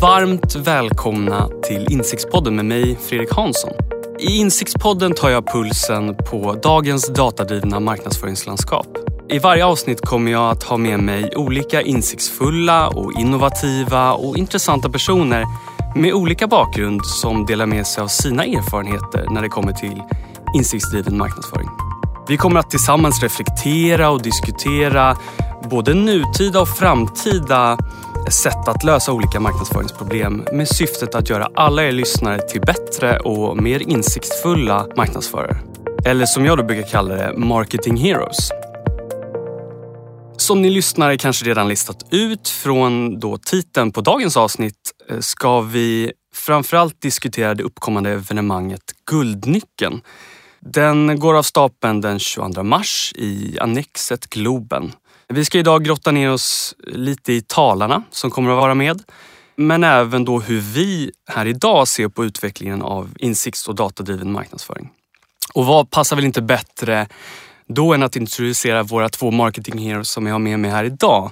Varmt välkomna till Insiktspodden med mig, Fredrik Hansson. I Insiktspodden tar jag pulsen på dagens datadrivna marknadsföringslandskap. I varje avsnitt kommer jag att ha med mig olika insiktsfulla och innovativa och intressanta personer med olika bakgrund som delar med sig av sina erfarenheter när det kommer till insiktsdriven marknadsföring. Vi kommer att tillsammans reflektera och diskutera både nutida och framtida sätt att lösa olika marknadsföringsproblem med syftet att göra alla er lyssnare till bättre och mer insiktsfulla marknadsförare. Eller som jag då brukar kalla det, marketing heroes. Som ni lyssnare kanske redan listat ut från då titeln på dagens avsnitt eh, ska vi framförallt diskutera det uppkommande evenemanget Guldnyckeln. Den går av stapeln den 22 mars i Annexet Globen. Vi ska idag grotta ner oss lite i talarna som kommer att vara med. Men även då hur vi här idag ser på utvecklingen av insikts och datadriven marknadsföring. Och vad passar väl inte bättre då än att introducera våra två marketing heroes som jag har med mig här idag.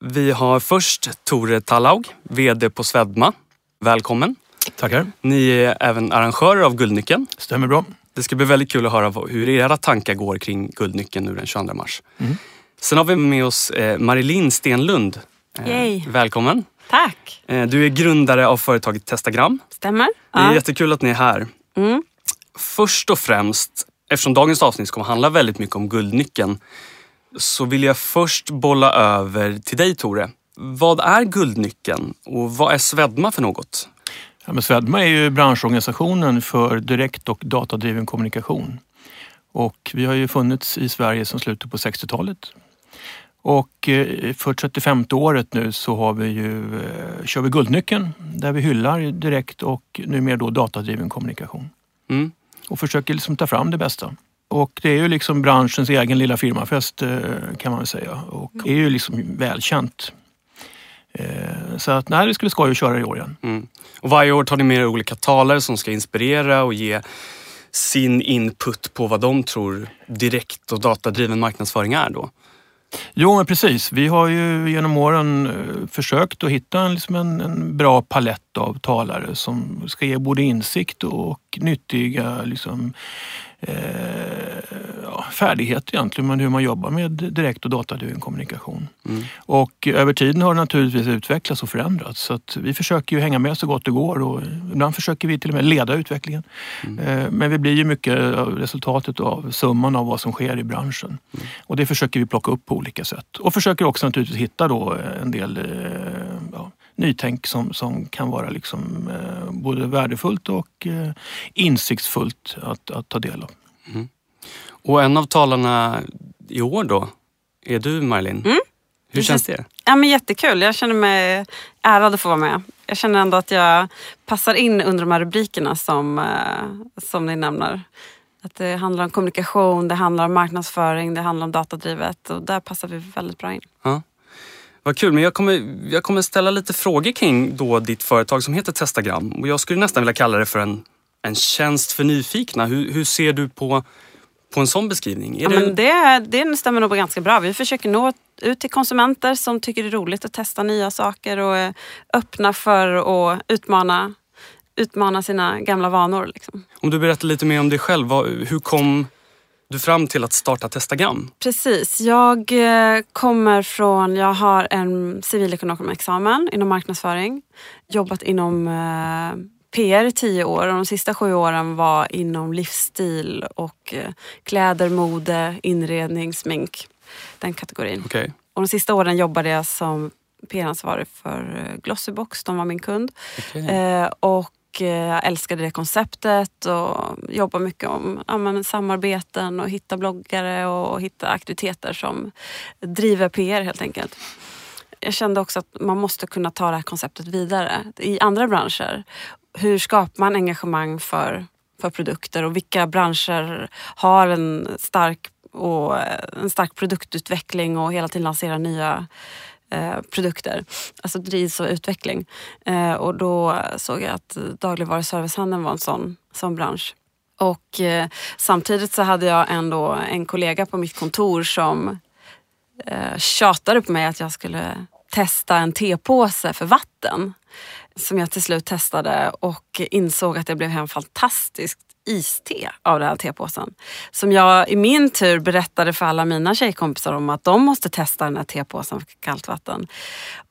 Vi har först Tore Tallaug, VD på Svedma. Välkommen! Tackar. Ni är även arrangörer av Guldnyckeln. Stämmer bra. Det ska bli väldigt kul att höra hur era tankar går kring Guldnyckeln nu den 22 mars. Mm. Sen har vi med oss eh, Marilyn Stenlund. Eh, Yay. Välkommen! Tack! Eh, du är grundare av företaget Testagram. Stämmer. Det är ja. jättekul att ni är här. Mm. Först och främst, eftersom dagens avsnitt kommer handla väldigt mycket om Guldnyckeln, så vill jag först bolla över till dig Tore. Vad är Guldnyckeln och vad är Svedma för något? Ja, men Svedma är ju branschorganisationen för direkt och datadriven kommunikation. Och vi har ju funnits i Sverige sedan slutet på 60-talet. Och eh, för 35 året nu så har vi ju, eh, kör vi Guldnyckeln där vi hyllar direkt och numera då datadriven kommunikation. Mm. Och försöker liksom ta fram det bästa. Och det är ju liksom branschens egen lilla firmafest eh, kan man väl säga och är ju liksom välkänt. Så att nej, det skulle skoj att köra i år igen. Mm. Och varje år tar ni med er olika talare som ska inspirera och ge sin input på vad de tror direkt och datadriven marknadsföring är då? Jo, men precis. Vi har ju genom åren eh, försökt att hitta en, liksom en, en bra palett av talare som ska ge både insikt och nyttiga liksom, eh, ja, färdighet egentligen med hur man jobbar med direkt och datadriven kommunikation. Mm. Och över tiden har det naturligtvis utvecklats och förändrats så att vi försöker ju hänga med så gott det går och ibland försöker vi till och med leda utvecklingen. Mm. Eh, men vi blir ju mycket resultatet av summan av vad som sker i branschen. Mm. Och det försöker vi plocka upp på olika sätt och försöker också naturligtvis hitta då en del eh, ja, nytänk som, som kan vara liksom, eh, både värdefullt och eh, insiktsfullt att, att ta del av. Mm. Och en av talarna i år då är du Marlin. Mm. Hur känns det? Ja, men jättekul. Jag känner mig ärad att få vara med. Jag känner ändå att jag passar in under de här rubrikerna som, eh, som ni nämner. Att det handlar om kommunikation, det handlar om marknadsföring, det handlar om datadrivet och där passar vi väldigt bra in. Ja. Vad kul, men jag kommer, jag kommer ställa lite frågor kring då ditt företag som heter Testagram. Och jag skulle nästan vilja kalla det för en, en tjänst för nyfikna. Hur, hur ser du på, på en sån beskrivning? ja, det... Men det, det stämmer nog ganska bra. Vi försöker nå ut till konsumenter som tycker det är roligt att testa nya saker och är öppna för att utmana, utmana sina gamla vanor. Liksom. Om du berättar lite mer om dig själv. Hur kom du fram till att starta Testagram? Precis. Jag eh, kommer från, jag har en civilekonomexamen inom marknadsföring. Jobbat inom eh, PR i tio år och de sista sju åren var inom livsstil och eh, kläder, mode, inredning, smink. Den kategorin. Okay. Och de sista åren jobbade jag som PR-ansvarig för Glossybox, de var min kund. Okay. Eh, och jag älskade det konceptet och jobbar mycket om ja, men, samarbeten och hitta bloggare och hitta aktiviteter som driver PR helt enkelt. Jag kände också att man måste kunna ta det här konceptet vidare i andra branscher. Hur skapar man engagemang för, för produkter och vilka branscher har en stark, och, eh, en stark produktutveckling och hela tiden lanserar nya Eh, produkter. Alltså drivs av utveckling. Eh, och då såg jag att dagligvaruservicehandeln var en sån, sån bransch. Och eh, samtidigt så hade jag ändå en kollega på mitt kontor som eh, tjatade på mig att jag skulle testa en tepåse för vatten. Som jag till slut testade och insåg att det blev en fantastisk iste av den här tepåsen. Som jag i min tur berättade för alla mina tjejkompisar om att de måste testa den här tepåsen för kallt vatten.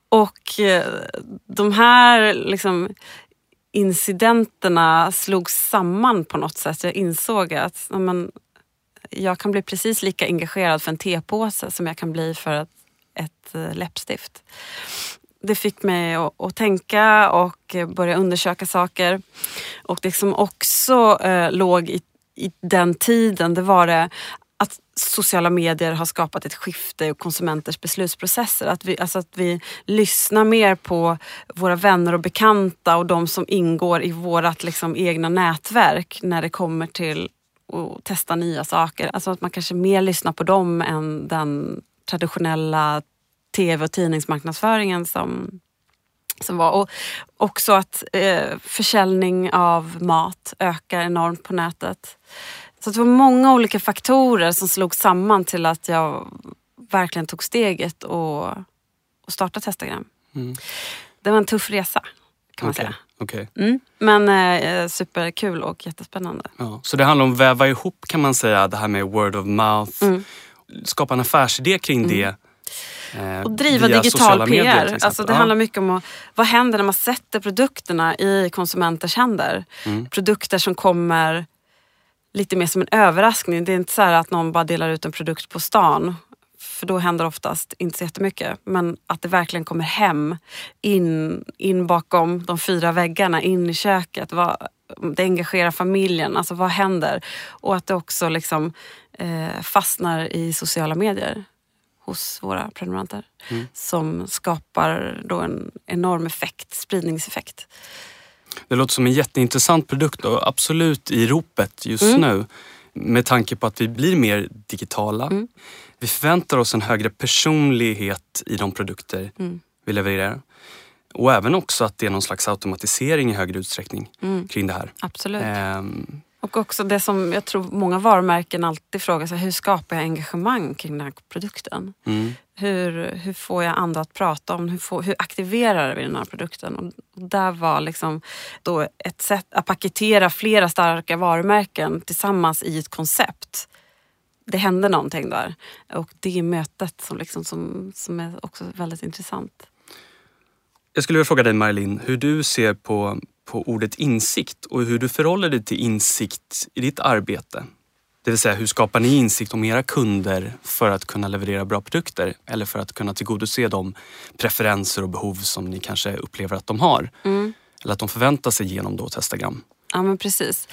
Och eh, de här liksom, incidenterna slog samman på något sätt. Jag insåg att men, jag kan bli precis lika engagerad för en tepåse som jag kan bli för ett, ett eh, läppstift. Det fick mig att, att, tänka och börja undersöka saker. Och det som också eh, låg i, i den tiden, det var det att sociala medier har skapat ett skifte i konsumenters beslutsprocesser. Att vi, alltså att vi lyssnar mer på våra vänner och bekanta och de som ingår i vårt liksom egna nätverk när det kommer till att testa nya saker. Alltså att man kanske mer lyssnar på dem än den traditionella tv och tidningsmarknadsföringen som, som var. Och också att eh, försäljning av mat ökar enormt på nätet. Så det var många olika faktorer som slog samman till att jag verkligen tog steget och, och startade Testagram. Mm. Det var en tuff resa kan man okay. säga. Okay. Mm. Men eh, superkul och jättespännande. Ja, så det handlar om att väva ihop kan man säga det här med word of mouth, mm. skapa en affärsidé kring mm. det. Eh, och driva digital PR. Alltså det ja. handlar mycket om att, vad händer när man sätter produkterna i konsumenters händer? Mm. Produkter som kommer lite mer som en överraskning. Det är inte så att någon bara delar ut en produkt på stan. För då händer oftast inte så jättemycket. Men att det verkligen kommer hem, in, in bakom de fyra väggarna, in i köket. Vad, det engagerar familjen. Alltså vad händer? Och att det också liksom, eh, fastnar i sociala medier hos våra prenumeranter. Mm. Som skapar då en enorm effekt, spridningseffekt. Det låter som en jätteintressant produkt och absolut i ropet just mm. nu. Med tanke på att vi blir mer digitala. Mm. Vi förväntar oss en högre personlighet i de produkter mm. vi levererar. Och även också att det är någon slags automatisering i högre utsträckning mm. kring det här. Absolut. Um, och också det som jag tror många varumärken alltid frågar sig, hur skapar jag engagemang kring den här produkten? Mm. Hur, hur får jag andra att prata om, hur, får, hur aktiverar vi den här produkten? Och där var liksom då ett sätt att paketera flera starka varumärken tillsammans i ett koncept. Det hände någonting där och det är mötet som, liksom, som, som är också väldigt intressant. Jag skulle vilja fråga dig Marilyn, hur du ser på på ordet insikt och hur du förhåller dig till insikt i ditt arbete. Det vill säga, hur skapar ni insikt om era kunder för att kunna leverera bra produkter eller för att kunna tillgodose de preferenser och behov som ni kanske upplever att de har? Mm. Eller att de förväntar sig genom då Testagram. Ja men precis.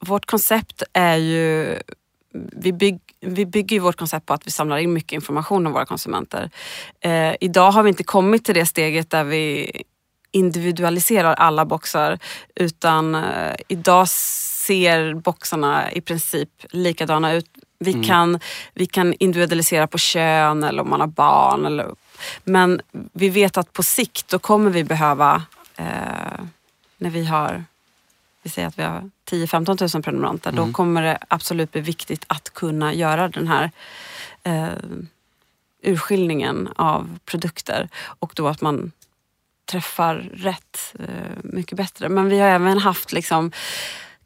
Vårt koncept är ju vi, bygg, vi bygger vårt koncept på att vi samlar in mycket information om våra konsumenter. Eh, idag har vi inte kommit till det steget där vi individualiserar alla boxar utan eh, idag ser boxarna i princip likadana ut. Vi, mm. kan, vi kan individualisera på kön eller om man har barn. Eller, men vi vet att på sikt då kommer vi behöva, eh, när vi har vi säger att vi har 10-15 000 prenumeranter, mm. då kommer det absolut bli viktigt att kunna göra den här eh, urskiljningen av produkter och då att man träffar rätt eh, mycket bättre. Men vi har även haft liksom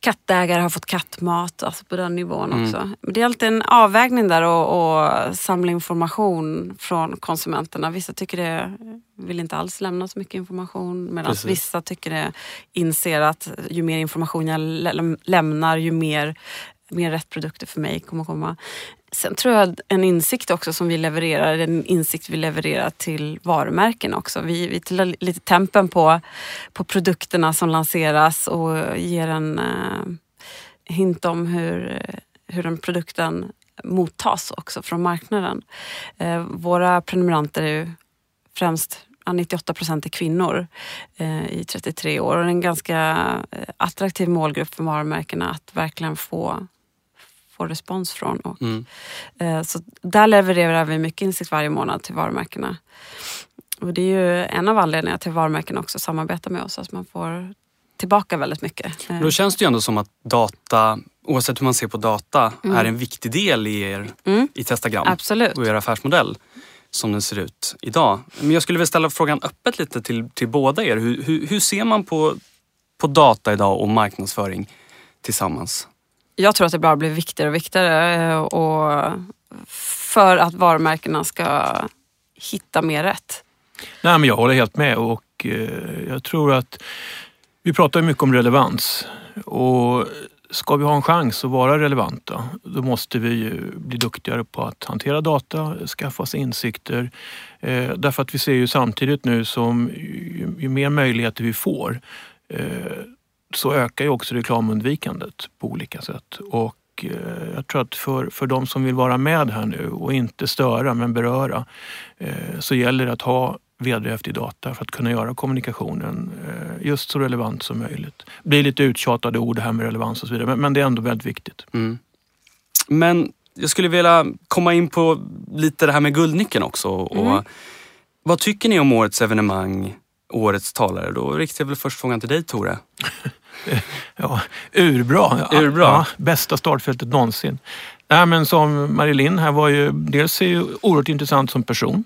kattägare har fått kattmat, alltså på den nivån mm. också. Det är alltid en avvägning där och, samla information från konsumenterna. Vissa tycker det vill inte alls lämna så mycket information medan vissa tycker det inser att ju mer information jag lämnar ju mer mer rätt produkter för mig kommer komma. Sen tror jag en insikt också som vi levererar, en insikt vi levererar till varumärken också. Vi, vi tar lite tempen på, på produkterna som lanseras och ger en eh, hint om hur, hur den produkten mottas också från marknaden. Eh, våra prenumeranter är ju främst 98 procent är kvinnor eh, i 33 år och det är en ganska eh, attraktiv målgrupp för varumärkena att verkligen få får respons från. Och, mm. eh, så där levererar vi mycket insikt varje månad till varumärkena. Och det är ju en av anledningarna till att varumärken också samarbetar med oss, att man får tillbaka väldigt mycket. Då känns det ju ändå som att data, oavsett hur man ser på data, mm. är en viktig del i er mm. i Testagram Absolut. och er affärsmodell. som den ser ut idag. Men jag skulle vilja ställa frågan öppet lite till, till båda er. Hur, hur, hur ser man på, på data idag och marknadsföring tillsammans? Jag tror att det bara blir viktigare och viktigare eh, och för att varumärkena ska hitta mer rätt. Nej, men jag håller helt med och eh, jag tror att vi pratar mycket om relevans och ska vi ha en chans att vara relevanta då måste vi bli duktigare på att hantera data, skaffa oss insikter. Eh, därför att vi ser ju samtidigt nu som ju, mer möjligheter vi får så ökar ju också reklamundvikandet på olika sätt. Och eh, jag tror att för, för de som vill vara med här nu och inte störa men beröra eh, så gäller det att ha vederhäftig data för att kunna göra kommunikationen eh, just så relevant som möjligt. Det blir lite uttjatade ord det här med relevans och så vidare men det är ändå väldigt viktigt. Mm. Men jag skulle vilja komma in på lite det här med Guldnyckeln också. Och mm. Vad tycker ni om årets evenemang, årets talare? Då riktar jag väl först frågan till dig Tore. ja, urbra. urbra. Ja, bästa startfältet någonsin. Nej, men som Marilyn här var ju dels är ju oerhört intressant som person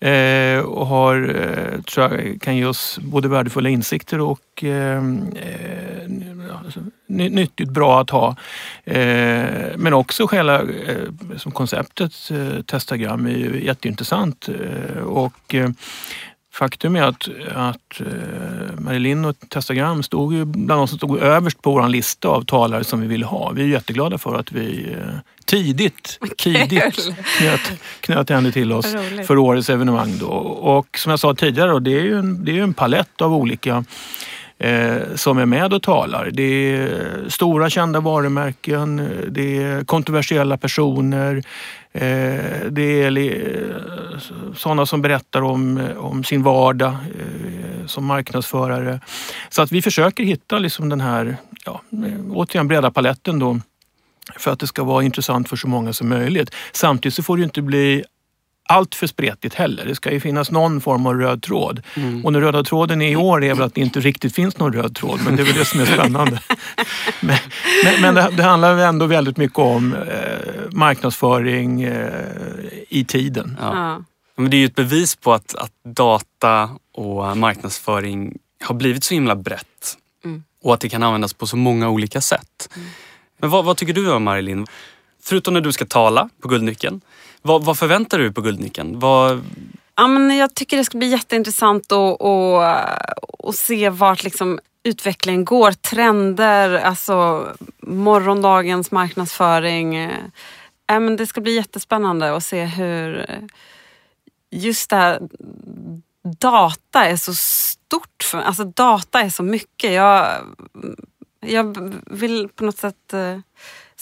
eh, och har, eh, tror jag, kan ge oss både värdefulla insikter och eh, eh nyttigt bra att ha. Eh, men också själva eh, som konceptet eh, Testagram är ju jätteintressant och Faktum är att, att uh, Marilyn och Testagram stod ju bland de som stod överst på vår lista av talare som vi ville ha. Vi är jätteglada för att vi uh, tidigt, tidigt knöt, knöt henne till oss för årets evenemang. Då. Och som jag sa tidigare, då, det är ju en, det är en palett av olika eh, Eh, som är med och talar. Det är stora kända varumärken, det är kontroversiella personer, Eh, det är eh, sådana som berättar om, om sin vardag eh, som marknadsförare. Så att vi försöker hitta liksom den här, ja, eh, återigen breda paletten då för att det ska vara intressant för så många som möjligt. Samtidigt så får det inte bli allt för spretigt heller. Det ska ju finnas någon form av röd tråd. Mm. Och den röda tråden i år är väl att det inte riktigt finns någon röd tråd, men det är väl det som är spännande. men, men, men det, det, handlar ändå väldigt mycket om eh, marknadsföring eh, i tiden. Ja. Men det är ju ett bevis på att, att data och marknadsföring har blivit så himla brett. Mm. Och att det kan användas på så många olika sätt. Mm. Men vad, vad tycker du om Marilyn? Förutom när du ska tala på Guldnyckeln. Vad, vad förväntar du dig på Guldnyckeln? Vad... Ja, men jag tycker det ska bli jätteintressant att, att, att se vart liksom utvecklingen går. Trender, alltså morgondagens marknadsföring. Ja, men det ska bli jättespännande att se hur just det här data är så stort. För, alltså data är så mycket. Jag, jag vill på något sätt eh,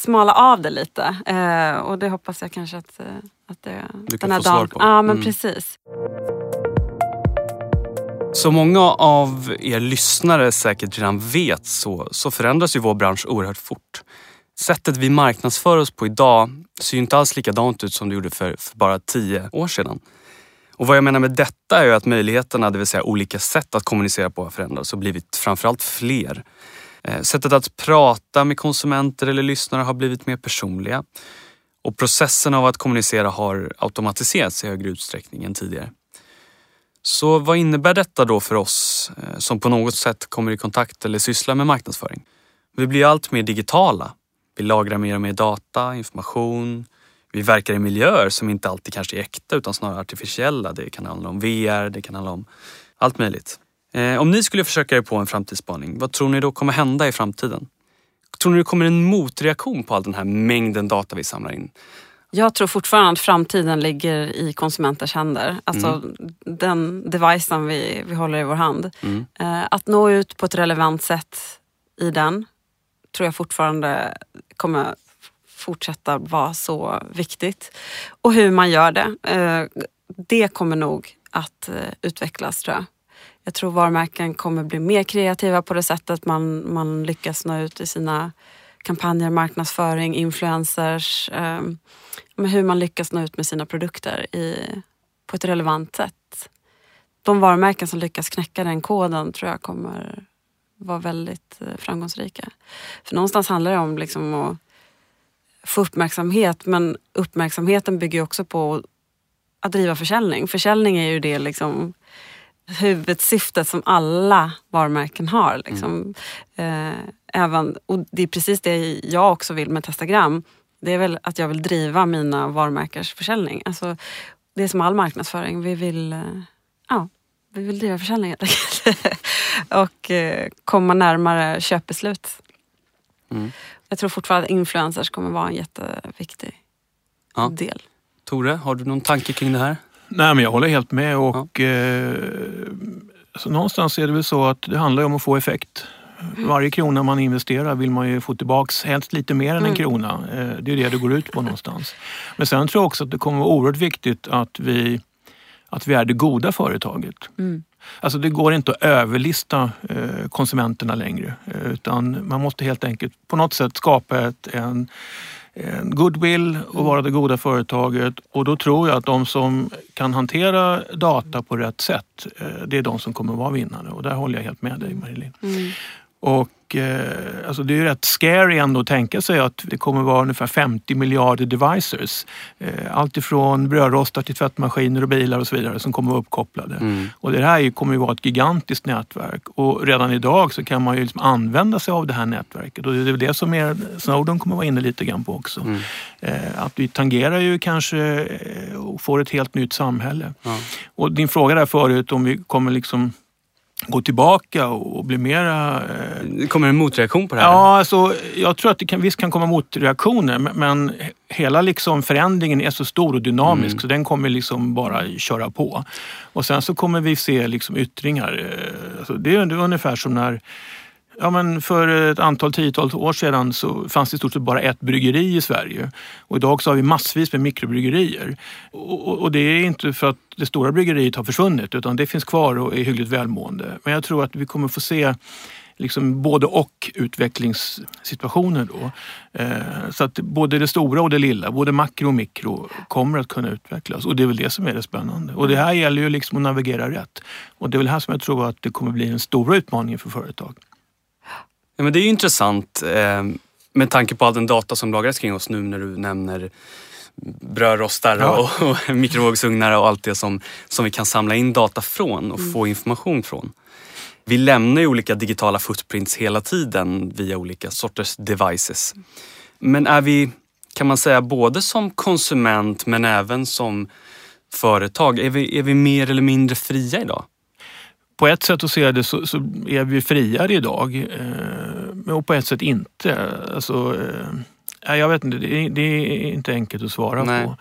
smala av det lite. Eh, och det hoppas jag kanske att, eh, att det, du den här dagen... Ja, men mm. precis. Som många av er lyssnare säkert redan vet så, så förändras ju vår bransch oerhört fort. Sättet vi marknadsför oss på idag ser ju inte alls likadant ut som det gjorde för, för bara tio år sedan. Och vad jag menar med detta är ju att möjligheterna, det vill säga olika sätt att kommunicera på har förändrats och blivit framförallt fler. Eh, sättet att prata med konsumenter eller lyssnare har blivit mer personliga. Och processen av att kommunicera har automatiserats i högre utsträckning än tidigare. Så vad innebär detta då för oss eh, som på något sätt kommer i kontakt eller sysslar med marknadsföring? Vi blir allt mer digitala. Vi lagrar mer och mer data, information. Vi verkar i miljöer som inte alltid kanske är äkta utan snarare artificiella. Det kan handla om VR, det kan handla om allt möjligt. Eh, om ni skulle försöka er på en framtidsspaning, vad tror ni då kommer hända i framtiden? Tror ni det kommer en motreaktion på all den här mängden data vi samlar in? Jag tror fortfarande att framtiden ligger i konsumenters händer. Alltså mm. den devicen vi, vi håller i vår hand. Mm. Eh, att nå ut på ett relevant sätt i den tror jag fortfarande kommer fortsätta vara så viktigt. Och hur man gör det, eh, det kommer nog att utvecklas tror jag. Jag tror varumärken kommer bli mer kreativa på det sättet man, man lyckas nå ut i sina kampanjer, marknadsföring, influencers. Eh, hur man lyckas nå ut med sina produkter i, på ett relevant sätt. De varumärken som lyckas knäcka den koden tror jag kommer vara väldigt eh, framgångsrika. För någonstans handlar det om liksom att få uppmärksamhet men uppmärksamheten bygger också på att driva försäljning. Försäljning är ju det liksom huvudsyftet som alla varumärken har. Liksom. Mm. Eh, även, och det är precis det jag också vill med Testagram. Det är väl att jag vill driva mina varumärkers försäljning. Alltså, det är som all marknadsföring. Vi vill, eh, ja, vi vill driva försäljning helt enkelt. och eh, komma närmare köpbeslut. Mm. Jag tror fortfarande att influencers kommer vara en jätteviktig ja. del. Tore, har du någon tanke kring det här? Nej, men jag håller helt med och ja. eh, alltså, någonstans är det väl så att det handlar om att få effekt. Varje krona man investerar vill man ju få tillbaks helst lite mer än en mm. krona. Eh, det är det det går ut på någonstans. Men sen tror jag också att det kommer vara oerhört viktigt att vi, att vi är det goda företaget. Mm. Alltså det går inte att överlista eh, konsumenterna längre eh, utan man måste helt enkelt på något sätt skapa ett, en Eh, goodwill och vara det goda företaget. Och då tror jag att de som kan hantera data på rätt sätt, eh, det är de som kommer vara vinnare. Och där håller jag helt med dig Marilyn. Mm. Och eh, alltså det är ju rätt scary ändå att tänka sig att det kommer vara ungefär 50 miljarder devices. Eh, allt ifrån brödrostar till tvättmaskiner och bilar och så vidare som kommer vara uppkopplade. Mm. Och det här kommer ju vara ett gigantiskt nätverk och redan idag så kan man ju liksom använda sig av det här nätverket och det är väl det som är, Snowden kommer vara inne lite grann på också. Mm. Eh, att vi tangerar ju kanske eh, och får ett helt nytt samhälle. Ja. Och din fråga där förut om vi kommer liksom gå tillbaka och bli mera... Eh... Kommer det en motreaktion på det här? Ja, alltså, jag tror att det kan, visst kan komma motreaktioner men hela liksom förändringen är så stor och dynamisk mm. så den kommer liksom bara köra på. Och sen så kommer vi se liksom yttringar. Eh, alltså, det är ungefär som när Ja, men för ett antal tiotal år sedan så fanns det i stort sett bara ett bryggeri i Sverige. Och idag så har vi massvis med mikrobryggerier. Och, och, det är inte för att det stora bryggeriet har försvunnit utan det finns kvar och är hyggligt välmående. Men jag tror att vi kommer få se liksom både och utvecklingssituationer då. Eh, så att både det stora och det lilla, både makro och mikro kommer att kunna utvecklas och det är väl det som är det spännande. Och det här gäller ju liksom att navigera rätt. Och det är väl här som jag tror att det kommer bli en stora utmaning för företag. Ja, men det är intressant eh, med tanke på all den data som lagras kring oss nu när du nämner brödrostar ja. och, och mikrovågsugnar och allt det som, som vi kan samla in data från och mm. få information från. Vi lämnar ju olika digitala footprints hela tiden via olika sorters devices. Men är vi, kan man säga, både som konsument men även som företag, är vi, är vi mer eller mindre fria idag? På ett sätt att se det så, så är vi friare idag. Eh, och på ett sätt inte. Alltså, eh, jag vet inte, det är, det är, inte enkelt att svara Nej. på.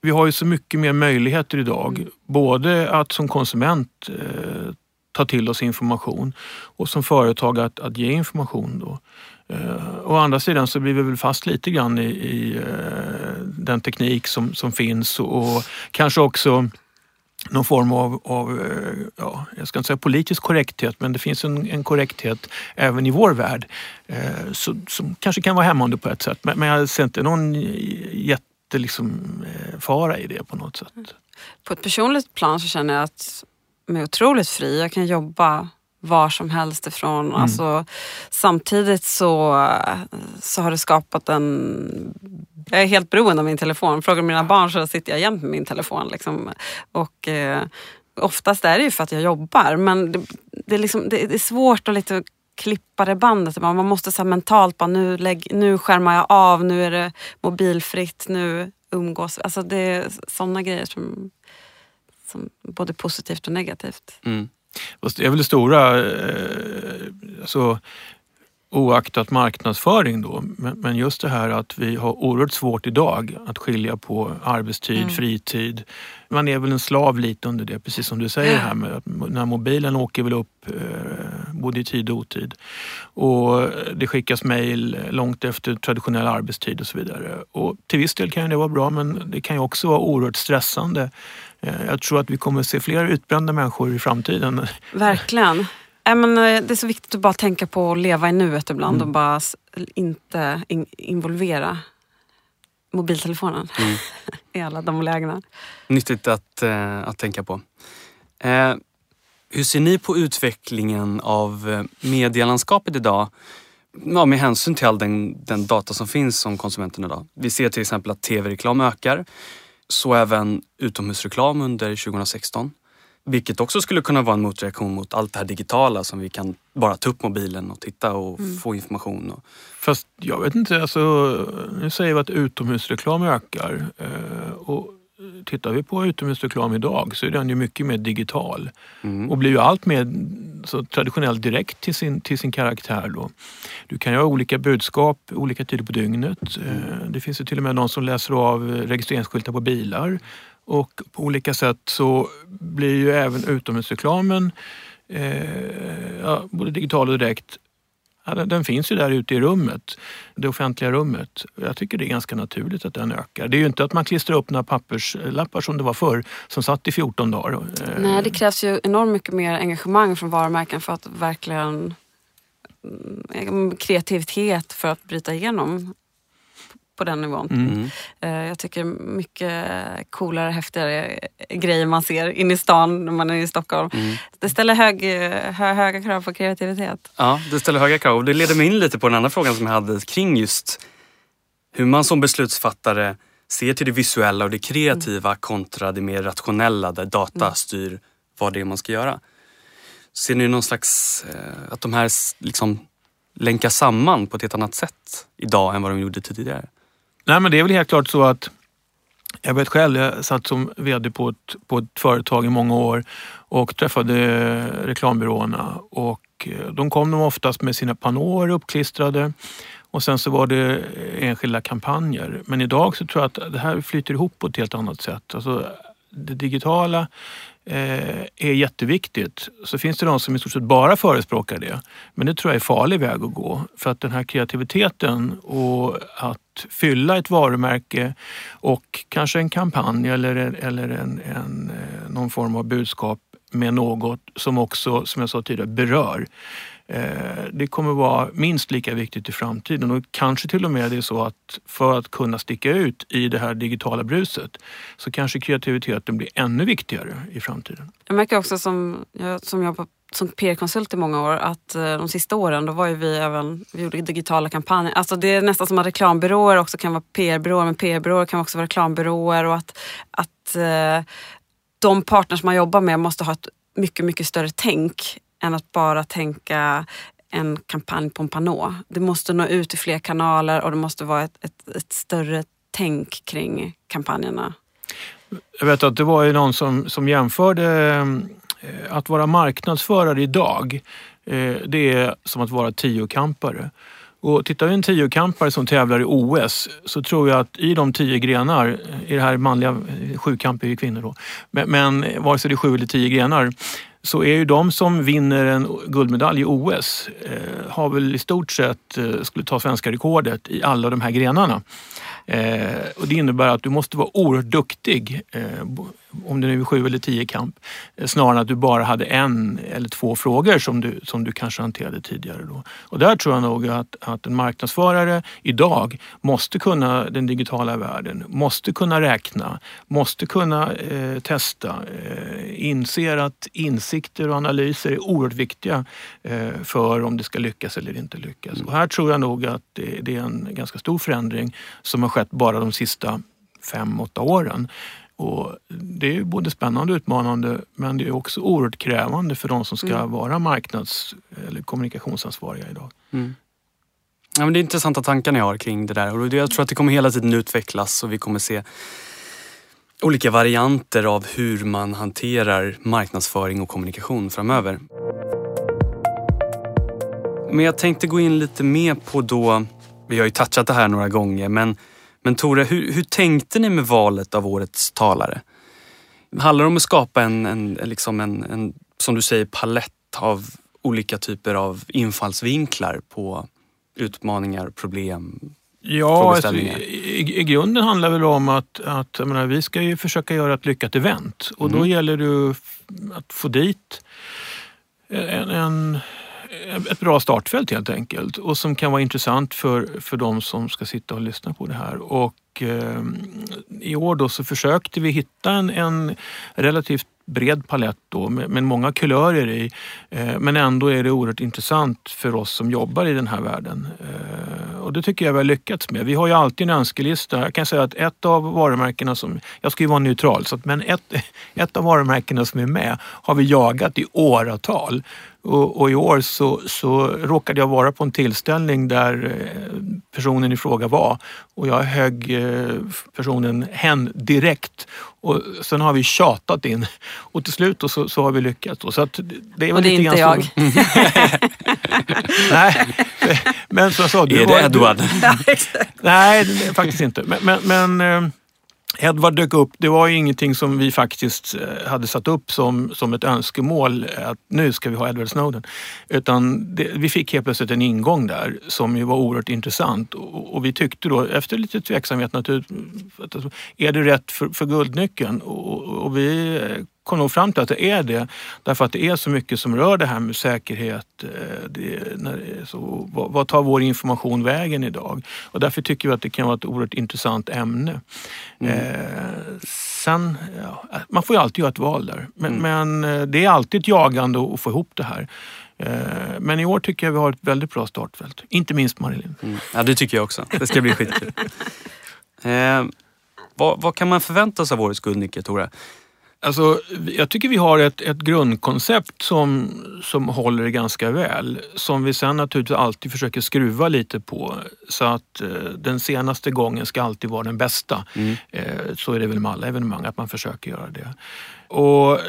Vi har ju så mycket mer möjligheter idag. Både att som konsument eh, ta till oss information och som företag att, att ge information. Då. Eh, å andra sidan så blir vi väl fast lite grann i, i eh, den teknik som, som finns och kanske också någon form av, av, eh, ja, jag ska inte säga politisk korrekthet, men det finns en, en korrekthet även i vår värld eh, så, som kanske kan vara hämmande på ett sätt. Men, men jag ser inte någon jättefara liksom, eh, fara i det på något sätt. På ett personligt plan så känner jag att jag är otroligt fri. Jag kan jobba var som helst ifrån. Mm. Alltså, samtidigt så, så har det skapat en... Jag är helt beroende av min telefon. Frågar mina barn så sitter jag jämt med min telefon. Liksom. Och, eh, oftast är det ju för att jag jobbar men det, det, är, liksom, det, det är svårt att lite klippa det bandet. Man måste så mentalt bara nu, lägg, nu skärmar jag av, nu är det mobilfritt, nu umgås Alltså det är sådana grejer som, som både positivt och negativt. Mm. Fast det är väl det stora, eh, alltså, oaktat marknadsföring då, men just det här att vi har oerhört svårt idag att skilja på arbetstid, mm. fritid. Man är väl en slav lite under det, precis som du säger här med att när mobilen åker väl upp eh, både i tid och otid. Och det skickas mejl långt efter traditionell arbetstid och så vidare. Och till viss del kan det vara bra men det kan ju också vara oerhört stressande jag tror att vi kommer att se fler utbrända människor i framtiden. Verkligen. Äh, men, eh, det är så viktigt att bara tänka på att leva i nuet ibland mm. och bara inte in involvera mobiltelefonen mm. i alla de lägena. Nyttigt att, att tänka på. Hur ser ni på utvecklingen av medielandskapet idag? Ja, med hänsyn till all den, den data som finns om konsumenten idag. Vi ser till exempel att tv-reklam ökar. Så även utomhusreklam under 2016. Vilket också skulle kunna vara en motreaktion mot allt det här digitala som vi kan bara ta upp mobilen och titta och mm. få information. Och... Fast jag vet inte, alltså, nu säger vi att utomhusreklam ökar. Eh, och tittar vi på utomhusreklam idag så är den ju mycket mer digital mm. och blir ju allt mer så traditionellt direkt till sin, till sin karaktär. Då. Du kan ju ha olika budskap olika tider på dygnet. Mm. Det finns ju till och med någon som läser av registreringsskyltar på bilar och på olika sätt så blir ju även utomhusreklamen eh, ja, både digital och direkt Ja, den, den, finns ju där ute i rummet, det offentliga rummet. Jag tycker det är ganska naturligt att den ökar. Det är ju inte att man klistrar upp några papperslappar som det var förr som satt i 14 dagar. Eh. Nej, det krävs ju enormt mycket mer engagemang från varumärken för att verkligen mm, kreativitet för att bryta igenom på den nivån. Mm. Eh, jag tycker mycket coolare, häftigare grejer man ser inne i stan när man är i Stockholm. Mm. Det ställer hög, hö, höga krav på kreativitet. Ja, det ställer höga krav. Och det leder mig in lite på den andra frågan som jag hade kring just hur man som beslutsfattare ser till det visuella och det kreativa mm. kontra det mer rationella där data mm. styr vad det är man ska göra. Ser ni någon slags, eh, att de här liksom länkas samman på ett helt annat sätt idag än vad de gjorde tidigare? Nej men det är väl helt klart så att jag vet själv, jag satt som VD på ett, på ett företag i många år och träffade reklambyråerna och eh, de kom de oftast med sina pannåer uppklistrade och sen så var det enskilda kampanjer. Men idag så tror jag att det här flyter ihop på ett helt annat sätt. Alltså, det digitala Eh, är jätteviktigt. Så finns det de som i stort sett bara förespråkar det. Men det tror jag är farlig väg att gå. För att den här kreativiteten och att fylla ett varumärke och kanske en kampanj eller, eller en, en, eh, någon form av budskap med något som också, som jag sa tidigare, berör. Eh, det kommer vara minst lika viktigt i framtiden och kanske till och med det är så att för att kunna sticka ut i det här digitala bruset så kanske kreativiteten blir ännu viktigare i framtiden. Jag märker också som jag som jobbar som PR-konsult i många år att eh, de sista åren då var ju vi även, vi gjorde digitala kampanjer. Alltså det är nästan som att reklambyråer också kan vara PR-byråer men PR-byråer kan också vara reklambyråer och att, att eh, de partners man jobbar med måste ha ett mycket, mycket större tänk än att bara tänka en kampanj på en panå. Det måste nå ut till fler kanaler och det måste vara ett, ett, ett större tänk kring kampanjerna. Jag vet att det var ju någon som, som jämförde eh, att vara marknadsförare idag, eh, det är som att vara tiokampare. Och tittar vi en tiokampare som tävlar i OS så tror jag att i de tio grenar, i det här manliga, eh, sjukamp är ju kvinnor då, men, men vare sig det är sju eller tio grenar, så är ju de som vinner en guldmedalj i OS eh, har väl i stort sett, eh, skulle ta svenska rekordet i alla de här grenarna. Eh, och det innebär att du måste vara oerhört duktig eh, om det nu är sju eller tio kamp, eh, snarare än att du bara hade en eller två frågor som du, som du kanske hanterade tidigare. Då. Och där tror jag nog att, att en marknadsförare idag måste kunna den digitala världen, måste kunna räkna, måste kunna eh, testa, eh, inser att insikter och analyser är oerhört viktiga eh, för om det ska lyckas eller inte lyckas. Och här tror jag nog att det, det är en ganska stor förändring som har skett bara de sista fem, åtta åren. Och det är både spännande och utmanande men det är också oerhört krävande för de som ska mm. vara marknads eller kommunikationsansvariga idag. Mm. Ja, men det är intressanta tankar ni har kring det där och jag tror att det kommer hela tiden utvecklas och vi kommer se olika varianter av hur man hanterar marknadsföring och kommunikation framöver. Men jag tänkte gå in lite mer på då, vi har ju touchat det här några gånger, men men Tore, hur, hur tänkte ni med valet av årets talare? Handlar det om att skapa en, en, liksom en, en, som du säger, palett av olika typer av infallsvinklar på utmaningar, problem, Ja, alltså, i, i, grunden handlar det väl om att, att menar, vi ska ju försöka göra ett lyckat event och mm. då gäller det att få dit en, en, Eh, ett bra startfält helt enkelt och som kan vara intressant för, för de som ska sitta och lyssna på det här. Och eh, i år då så försökte vi hitta en, en relativt bred palett då med, med många kulörer i. Eh, men ändå är det oerhört intressant för oss som jobbar i den här världen. Eh, och det tycker jag vi har lyckats med. Vi har ju alltid en önskelista. Jag kan säga att ett av varumärkena som, jag ska ju vara neutral, så att, men ett, ett av varumärkena som är med har vi jagat i åratal. Och, och, i år så, så råkade jag vara på en tillställning där eh, personen i fråga var och jag högg eh, personen hen direkt. Och sen har vi tjatat in och till slut så, så har vi lyckats. Så att det är och det är inte jag. Nej, men som jag sa... är det Edward? Nej, faktiskt inte. Men, men, men eh, Edvard dök upp. Det var ingenting som vi faktiskt eh, hade satt upp som, som ett önskemål att nu ska vi ha Edward Snowden. Utan det, vi fick helt plötsligt en ingång där som ju var oerhört intressant och, och vi tyckte då efter lite tveksamhet naturligtvis, är det rätt för, för guldnyckeln? Och, och vi eh, kom nog fram till att det är det. Därför att det är så mycket som rör det här med säkerhet. Eh, det, när, så, vad, vad, tar vår information vägen idag? Och därför tycker vi att det kan vara ett oerhört intressant ämne. Mm. Eh, sen, ja, man får ju alltid göra ett val där. Men, mm. men eh, det är alltid ett jagande att få ihop det här. Eh, men i år tycker jag vi har ett väldigt bra startfält. Inte minst Marilyn. Mm. Ja, det tycker jag också. Det ska bli skitkul. eh, vad, vad, kan man förvänta sig av årets guldnyckel, Tore? Alltså, jag tycker vi har ett, ett grundkoncept som, som håller ganska väl. Som vi sen naturligtvis alltid försöker skruva lite på. Så att eh, den senaste gången ska alltid vara den bästa. Mm. Eh, så är det väl med alla evenemang, att man försöker göra det. Och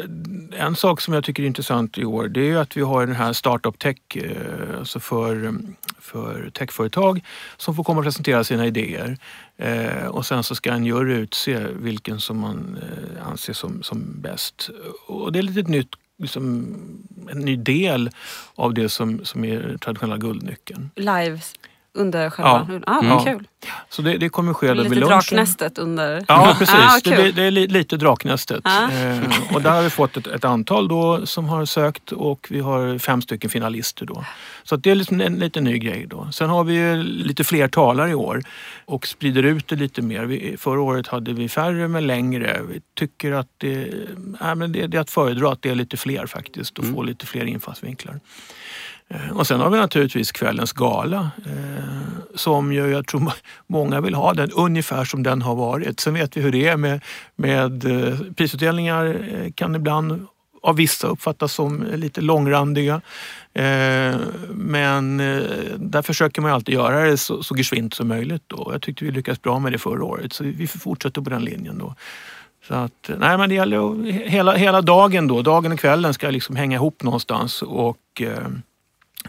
en sak som jag tycker är intressant i år det är att vi har den här Startup Tech, eh, alltså för, för techföretag som får komma och presentera sina idéer. Eh, och sen så ska en jury utse vilken som man eh, anser som, som bäst. Och det är lite ett nytt, liksom, en ny del av det som, som är traditionella guldnyckeln. Lives under själva... Ja. Ah, mm. Kul! Så det, det kommer ske lite vid lunchen. draknästet under... Ja precis, ah, det, det, är lite draknästet. Ah. Eh, och där har vi fått ett, ett, antal då som har sökt och vi har fem stycken finalister då. Så det är liksom en lite ny grej då. Sen har vi lite fler talare i år och sprider ut det lite mer. Vi, förra året hade vi färre men längre. Vi tycker att det, äh, men det, det är att föredra att det är lite fler faktiskt och mm. få lite fler infallsvinklar. Eh, och sen har vi naturligtvis kvällens gala eh, som ju, jag tror många vill ha den ungefär som den har varit. Sen vet vi hur det är med, med eh, prisutdelningar kan ibland av vissa uppfattas som lite långrandiga. Men där försöker man alltid göra det så, så geschwint som möjligt. Då. Jag tyckte vi lyckades bra med det förra året så vi fortsätter på den linjen. då. Så att, nej men det gäller hela, hela dagen då, dagen och kvällen ska liksom hänga ihop någonstans och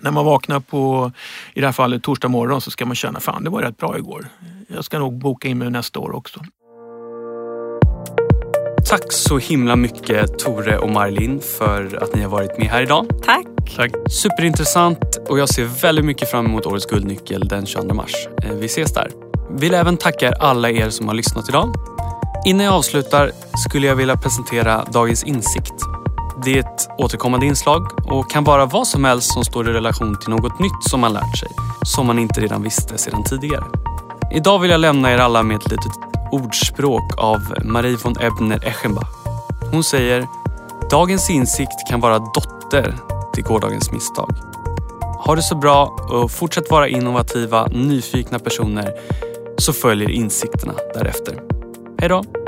när man vaknar på, i det här fallet torsdag morgon, så ska man känna fan det var rätt bra igår. Jag ska nog boka in mig nästa år också. Tack så himla mycket Tore och Marlin för att ni har varit med här idag. Tack. Tack. Superintressant och jag ser väldigt mycket fram emot årets guldnyckel den 22 mars. Eh, vi ses där. Vill även tacka alla er som har lyssnat idag. Innan jag avslutar skulle jag vilja presentera dagens insikt det är ett återkommande inslag och kan vara vad som helst som står i relation till något nytt som man lärt sig, som man inte redan visste sedan tidigare. Idag vill jag lämna er alla med ett litet ordspråk av Marie von Ebner Eschenbach. Hon säger Dagens insikt kan vara dotter till gårdagens misstag. Ha det så bra och fortsätt vara innovativa, nyfikna personer så följer insikterna därefter. Hej då!